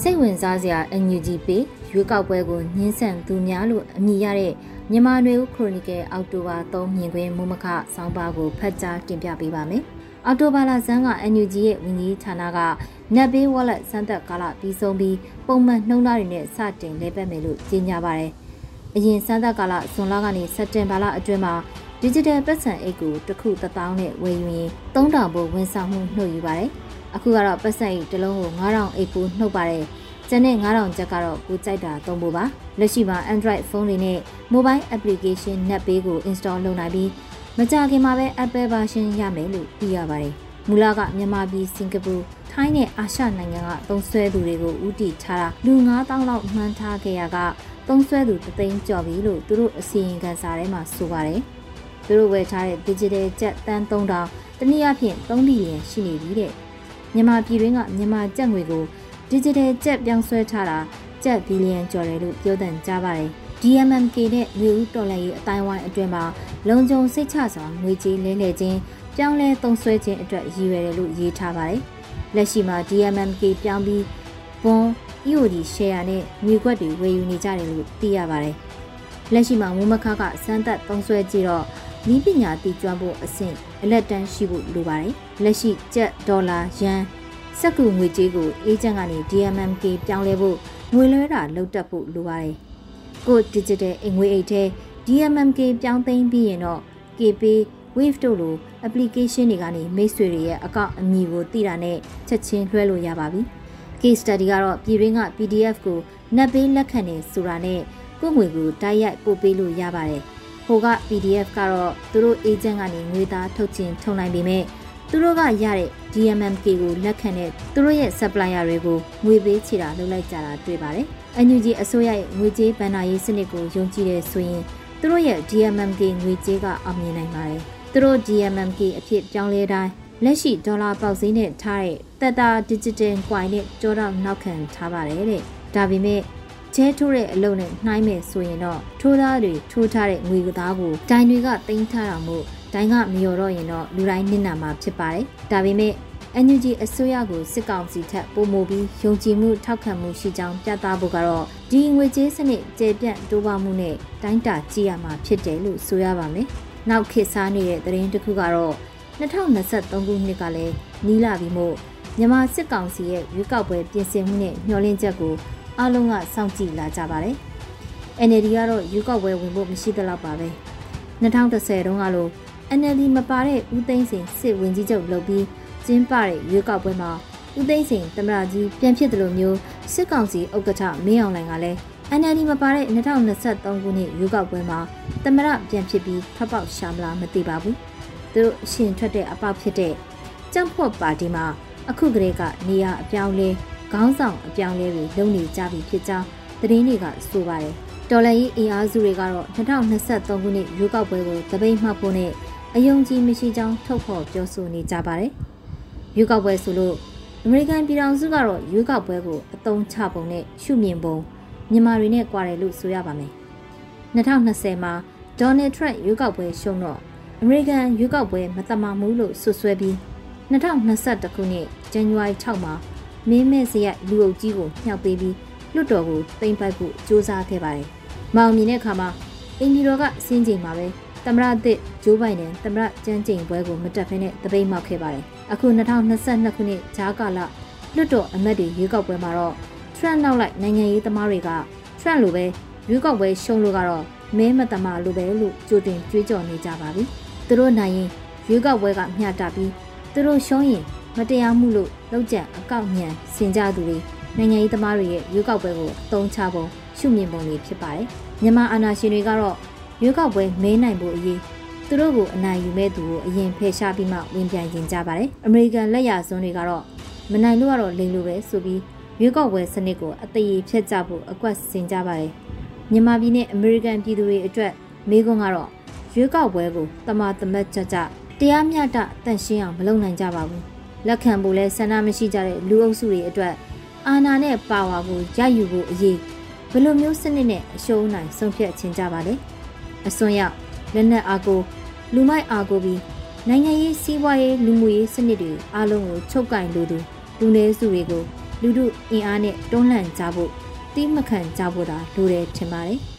စိတ်ဝင်စားစရာ NUG ပေရွေးကောက်ပွဲကိုညှင်းဆန်သူများလို့အမည်ရတဲ့မြန်မာနွေဦးခရိုနီကယ်အောက်တိုဘာ3မြင်ကွင်းမုံမခဆောင်းပါးကိုဖတ်ကြားတင်ပြပေးပါမယ်။အောက်တိုဘာလဆန်းက NUG ရဲ့ဝန်ကြီးဌာနက net pay wallet စမ်းသပ်ကာလပြီးဆုံးပြီးပုံမှန်နှုံးသားတွေနဲ့စတင်လဲပတ်မယ်လို့ကြေညာပါတယ်။အရင်စမ်းသပ်ကာလဇွန်လကနေစက်တင်ဘာလအတွင်းမှာ digital ပတ်စံအိတ်ကိုတစ်ခု1000နဲ့ဝယ်ယူရင်3000ဘို့ဝန်ဆောင်မှုနှုတ်ယူပါတယ်။ အခုကတော့ပတ်စံတစ်လုံးကို9000အိတ်ပိုနှုတ်ပါတယ်ကျန်တဲ့9000ချက်ကတော့ကိုကြိုက်တာသုံးဖို့ပါလက်ရှိမှာ Android ဖုန်းတွေနဲ့ Mobile Application Net Pay ကို install လုပ်နိုင်ပြီးမကြခင်မှာပဲ Apple version ရမယ်လို့သိရပါတယ်မူလကမြန်မာပြည်စင်ကာပူထိုင်းနဲ့အာရှနိုင်ငံကသုံးဆွဲသူတွေကိုဥတီထားတာလူ9000လောက်မှန်းထားခဲ့ရကသုံးဆွဲသူတသိန်းကျော်ပြီလို့သူတို့အစီရင်ခံစာထဲမှာဆိုပါတယ်သူတို့ဝယ်ထားတဲ့ digital ကျပ်တန်း3000တနည်းအားဖြင့်3ဘီလီယံရှိနေပြီတဲ့ မြန်မာပြည်တွင်းကမြန်မာကျပ်ငွေကို digital ကျပ်ပြောင်းဆွဲထားတာကျပ်ဘီလီယံကျော်တယ်လို့ပြောတဲ့ကြားပါတယ်။ DMMK နဲ့ငွေဦးတော်လှန်ရေးအတိုင်းဝိုင်းအတွင်းမှာလုံခြုံစိတ်ချစွာငွေကြေးလဲလှယ်ခြင်းပြောင်းလဲသုံးစွဲခြင်းအတွက်ရည်ရွယ်တယ်လို့ရေးထားပါတယ်။လက်ရှိမှာ DMMK ပြောင်းပြီးဘွန် EOD share နဲ့ငွေခွက်တွေဝယ်ယူနေကြတယ်လို့သိရပါတယ်။လက်ရှိမှာဝမခကစမ်းသက်သုံးစွဲကြည့်တော့ ဤပညာတည်ကျွမ်းဖို့အဆင့်အလက်တန်းရှိဖို့လိုပါတယ်။လက်ရှိကျပ်ဒေါ်လာယန်စက်ကူငွေကြေးကိုအေဂျင့်ကနေ DMMK ပြောင်းလဲဖို့ငွေလွှဲတာလုပ်တတ်ဖို့လိုပါတယ်။ကို digital အငွေအိတ်ထဲ DMMK ပြောင်းသိမ်းပြီးရင်တော့ KP Wave တို့လို application တွေကနေမိတ်ဆွေတွေရဲ့အကောင့်အမည်ကိုသိတာနဲ့ချက်ချင်းလွှဲလို့ရပါပြီ။ case study ကတော့ပြည်ရင်းက PDF ကိုနက်ပေးလက်ခံနေဆိုတာနဲ့ကိုငွေကိုတိုက်ရိုက်ပို့ပေးလို့ရပါတယ်။ ဟိုက PDF ကတော့သူတို့ agent ကနေငွေသားထုတ်ချင်ထုံနိုင်ပေမဲ့သူတို့ကရတဲ့ DMMK ကိုလက်ခံတဲ့သူတို့ရဲ့ supplier တွေကိုငွေပေးချေတာလုပ်လိုက်ကြတာတွေ့ပါတယ်။ NUG အစိုးရရဲ့ငွေကြေးဗန်နာရေးစနစ်ကိုယုံကြည်တဲ့ဆိုရင်သူတို့ရဲ့ DMMK ငွေကြေးကအောင်မြင်နိုင်ပါတယ်။သူတို့ DMMK အဖြစ်ပြောင်းလဲတိုင်းလက်ရှိဒေါ်လာပေါက်ဈေးနဲ့ထားတဲ့တက်တာ digital coin နဲ့ကြောတော့နောက်ခံထားပါတယ်တဲ့။ဒါပေမဲ့ ကျဲထိုးတဲ့အလုပ်နဲ့နှိုင်းမယ်ဆိုရင်တော့ထိုးသားတွေထိုးထားတဲ့ငွေကသားကိုဒိုင်တွေကတင်ထားတာမို့ဒိုင်ကမလျော်တော့ရင်တော့လူတိုင်းနစ်နာမှာဖြစ်ပါတယ်။ဒါပေမဲ့ NUG အစိုးရကိုစစ်ကောင်စီထက်ပိုမိုပြီးယုံကြည်မှုထောက်ခံမှုရှိကြောင်းပြသဖို့ကတော့ဒီငွေကြေးစနစ်ကျေပြန့်တိုးပွားမှုနဲ့တိုင်းတာကြည့်ရမှာဖြစ်တယ်လို့ဆိုရပါမယ်။နောက်ခေတ်စားနေတဲ့သတင်းတစ်ခုကတော့2023ခုနှစ်ကလည်းနီးလာပြီမို့မြန်မာစစ်ကောင်စီရဲ့ရွေးကောက်ပွဲပြင်ဆင်မှုနဲ့ညှော်လင့်ချက်ကို အားလုံးကစောင့်ကြည့်လာကြပါတယ်။ NLD ကတော့ရွေးကောက်ပွဲဝင်ဖို့မရှိသလောက်ပါပဲ။2010တုန်းကလို့ NLD မပါတဲ့ဦးသိန်းစိန်စစ်ဝင်ကြီးချုပ်လုပ်ပြီးကျင်းပတဲ့ရွေးကောက်ပွဲမှာဦးသိန်းစိန်သမရကြီးပြန်ဖြစ်တယ်လို့မျိုးစစ်ကောင်စီဥက္ကဋ္ဌမင်းအောင်လှိုင်ကလည်း NLD မပါတဲ့2023ခုနှစ်ရွေးကောက်ပွဲမှာသမရပြန်ဖြစ်ပြီးဖက်ပေါက်ရှာမလားမသိပါဘူး။သူတို့အရှင်ထွက်တဲ့အပေါက်ဖြစ်တဲ့ကြံ့ဖွတ်ပါတီမှာအခုကလေးကနေရာအပြောင်းလဲ ခေါင်းဆောင်အပြောင်းလဲတွေလုပ်နေကြပြီဖြစ်ကြောင်းသတင်းတွေကဆိုပါတယ်။တော်လန်ရေးအင်အားစုတွေကတော့2023ခုနှစ်ရွေးကောက်ပွဲကိုတပိတ်မှတ်ဖို့နဲ့အယုံကြည်မရှိကြောင်းထုတ်ဖော်ပြောဆိုနေကြပါတယ်။ရွေးကောက်ပွဲဆိုလို့အမေရိကန်ပြည်ထောင်စုကတော့ရွေးကောက်ပွဲကိုအသုံးချပုံနဲ့ရှုမြင်ပုံမြန်မာတွေနဲ့ကြွားတယ်လို့ဆိုရပါမယ်။2020မှာဒေါ်နယ်ထရန့်ရွေးကောက်ပွဲရှုံးတော့အမေရိကန်ရွေးကောက်ပွဲမတမာမှုလို့ဆွဆွဲပြီး2021ခုနှစ်ဇန်နဝါရီ6မှာ မင်းမဲ့စရက်လူအုပ်ကြီးကိုမြှောက်ပေးပြီးလွတ်တော်ကိုတိမ့်ပိုက်ဖို့စူးစမ်းခဲ့ပါတယ်။မောင်မြင်တဲ့အခါမှာအင်ဒီတော်ကစင်းချိန်မှာပဲသမရသစ်ဂျိုးဘိုင်ဒန်သမရကျန်းကျိန်ပွဲကိုမတက်ဖ ೇನೆ တပိတ်မှောက်ခဲ့ပါတယ်။အခု2022ခုနှစ်ဂျားကာလလွတ်တော်အမတ်တွေရွေးကောက်ပွဲမှာတော့ထရန့်နောက်လိုက်နိုင်ငံရေးသမားတွေကထရန့်လိုပဲရွေးကောက်ပွဲရှုံးလို့ကတော့မဲမတမလိုပဲလို့ကြိုတင်ကြွေးကြော်နေကြပါပြီ။သူတို့နိုင်ရင်ရွေးကောက်ပွဲကမျှတပြီးသူတို့ရှုံးရင် မတရားမှုလို့လောက်ကျန်အကောက်ညံစင်ကြသူတွေနိုင်ငံရေးသမားတွေရဲ့ရွေးကောက်ပွဲကိုအသုံးချပုံရှုမြင်ပုံတွေဖြစ်ပါတယ်။မြန်မာအာဏာရှင်တွေကတော့ရွေးကောက်ပွဲမဲနိုင်ဖို့အရေးသူတို့ကိုအနိုင်ယူမဲ့သူကိုအရင်ဖယ်ရှားပြီးမှဝင်ပြန်ရင်ကြပါတယ်။အမေရိကန်လက်ရစွန်းတွေကတော့မနိုင်လို့ကတော့လိန်လိုပဲဆိုပြီးရွေးကောက်ပွဲစနစ်ကိုအသေးဖြတ်ကြဖို့အကွက်ဆင်ကြပါတယ်။မြန်မာပြည်နဲ့အမေရိကန်ပြည်သူတွေအတွက်မေးခွန်းကတော့ရွေးကောက်ပွဲကိုတမာတမတ်ကြကြတရားမျှတတန့်ရှင်းအောင်မလုပ်နိုင်ကြပါဘူး လက်ခံဖို့လဲဆန္ဒမရှိကြတဲ့လူအုပ်စုတွေအတွက်အာဏာနဲ့ပါဝါကိုရယူဖို့အရေးဘယ်လိုမျိုးစနစ်နဲ့အရှုံးနိုင်ဆုံးဖြတ်ခြင်းကြပါလဲအစွန်းရောက်လက်နက်အားကိုလူမိုက်အားကိုပြီးနိုင်ငံရေးစီးပွားရေးလူမှုရေးစနစ်တွေအားလုံးကိုချုပ်ကင်လိုသူလူနည်းစုတွေကိုလူတို့အင်အားနဲ့တွန်းလှန်ကြဖို့တိမခံကြဖို့သာလိုတယ်ထင်ပါတယ်။